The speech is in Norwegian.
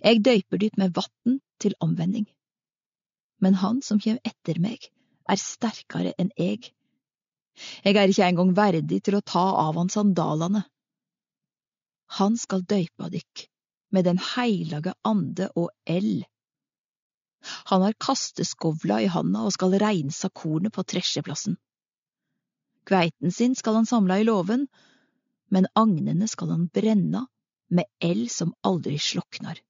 Jeg døyper dytt med vatn til omvending. Men han som kjem etter meg, er sterkare enn eg. Jeg er ikke engang verdig til å ta av han sandalene. Han skal døypa dykk med Den heilage ande og eld. Han har kasteskovla i handa og skal reinsa kornet på tresjeplassen. Kveiten sin skal han samla i låven, men agnene skal han brenna med eld som aldri sloknar.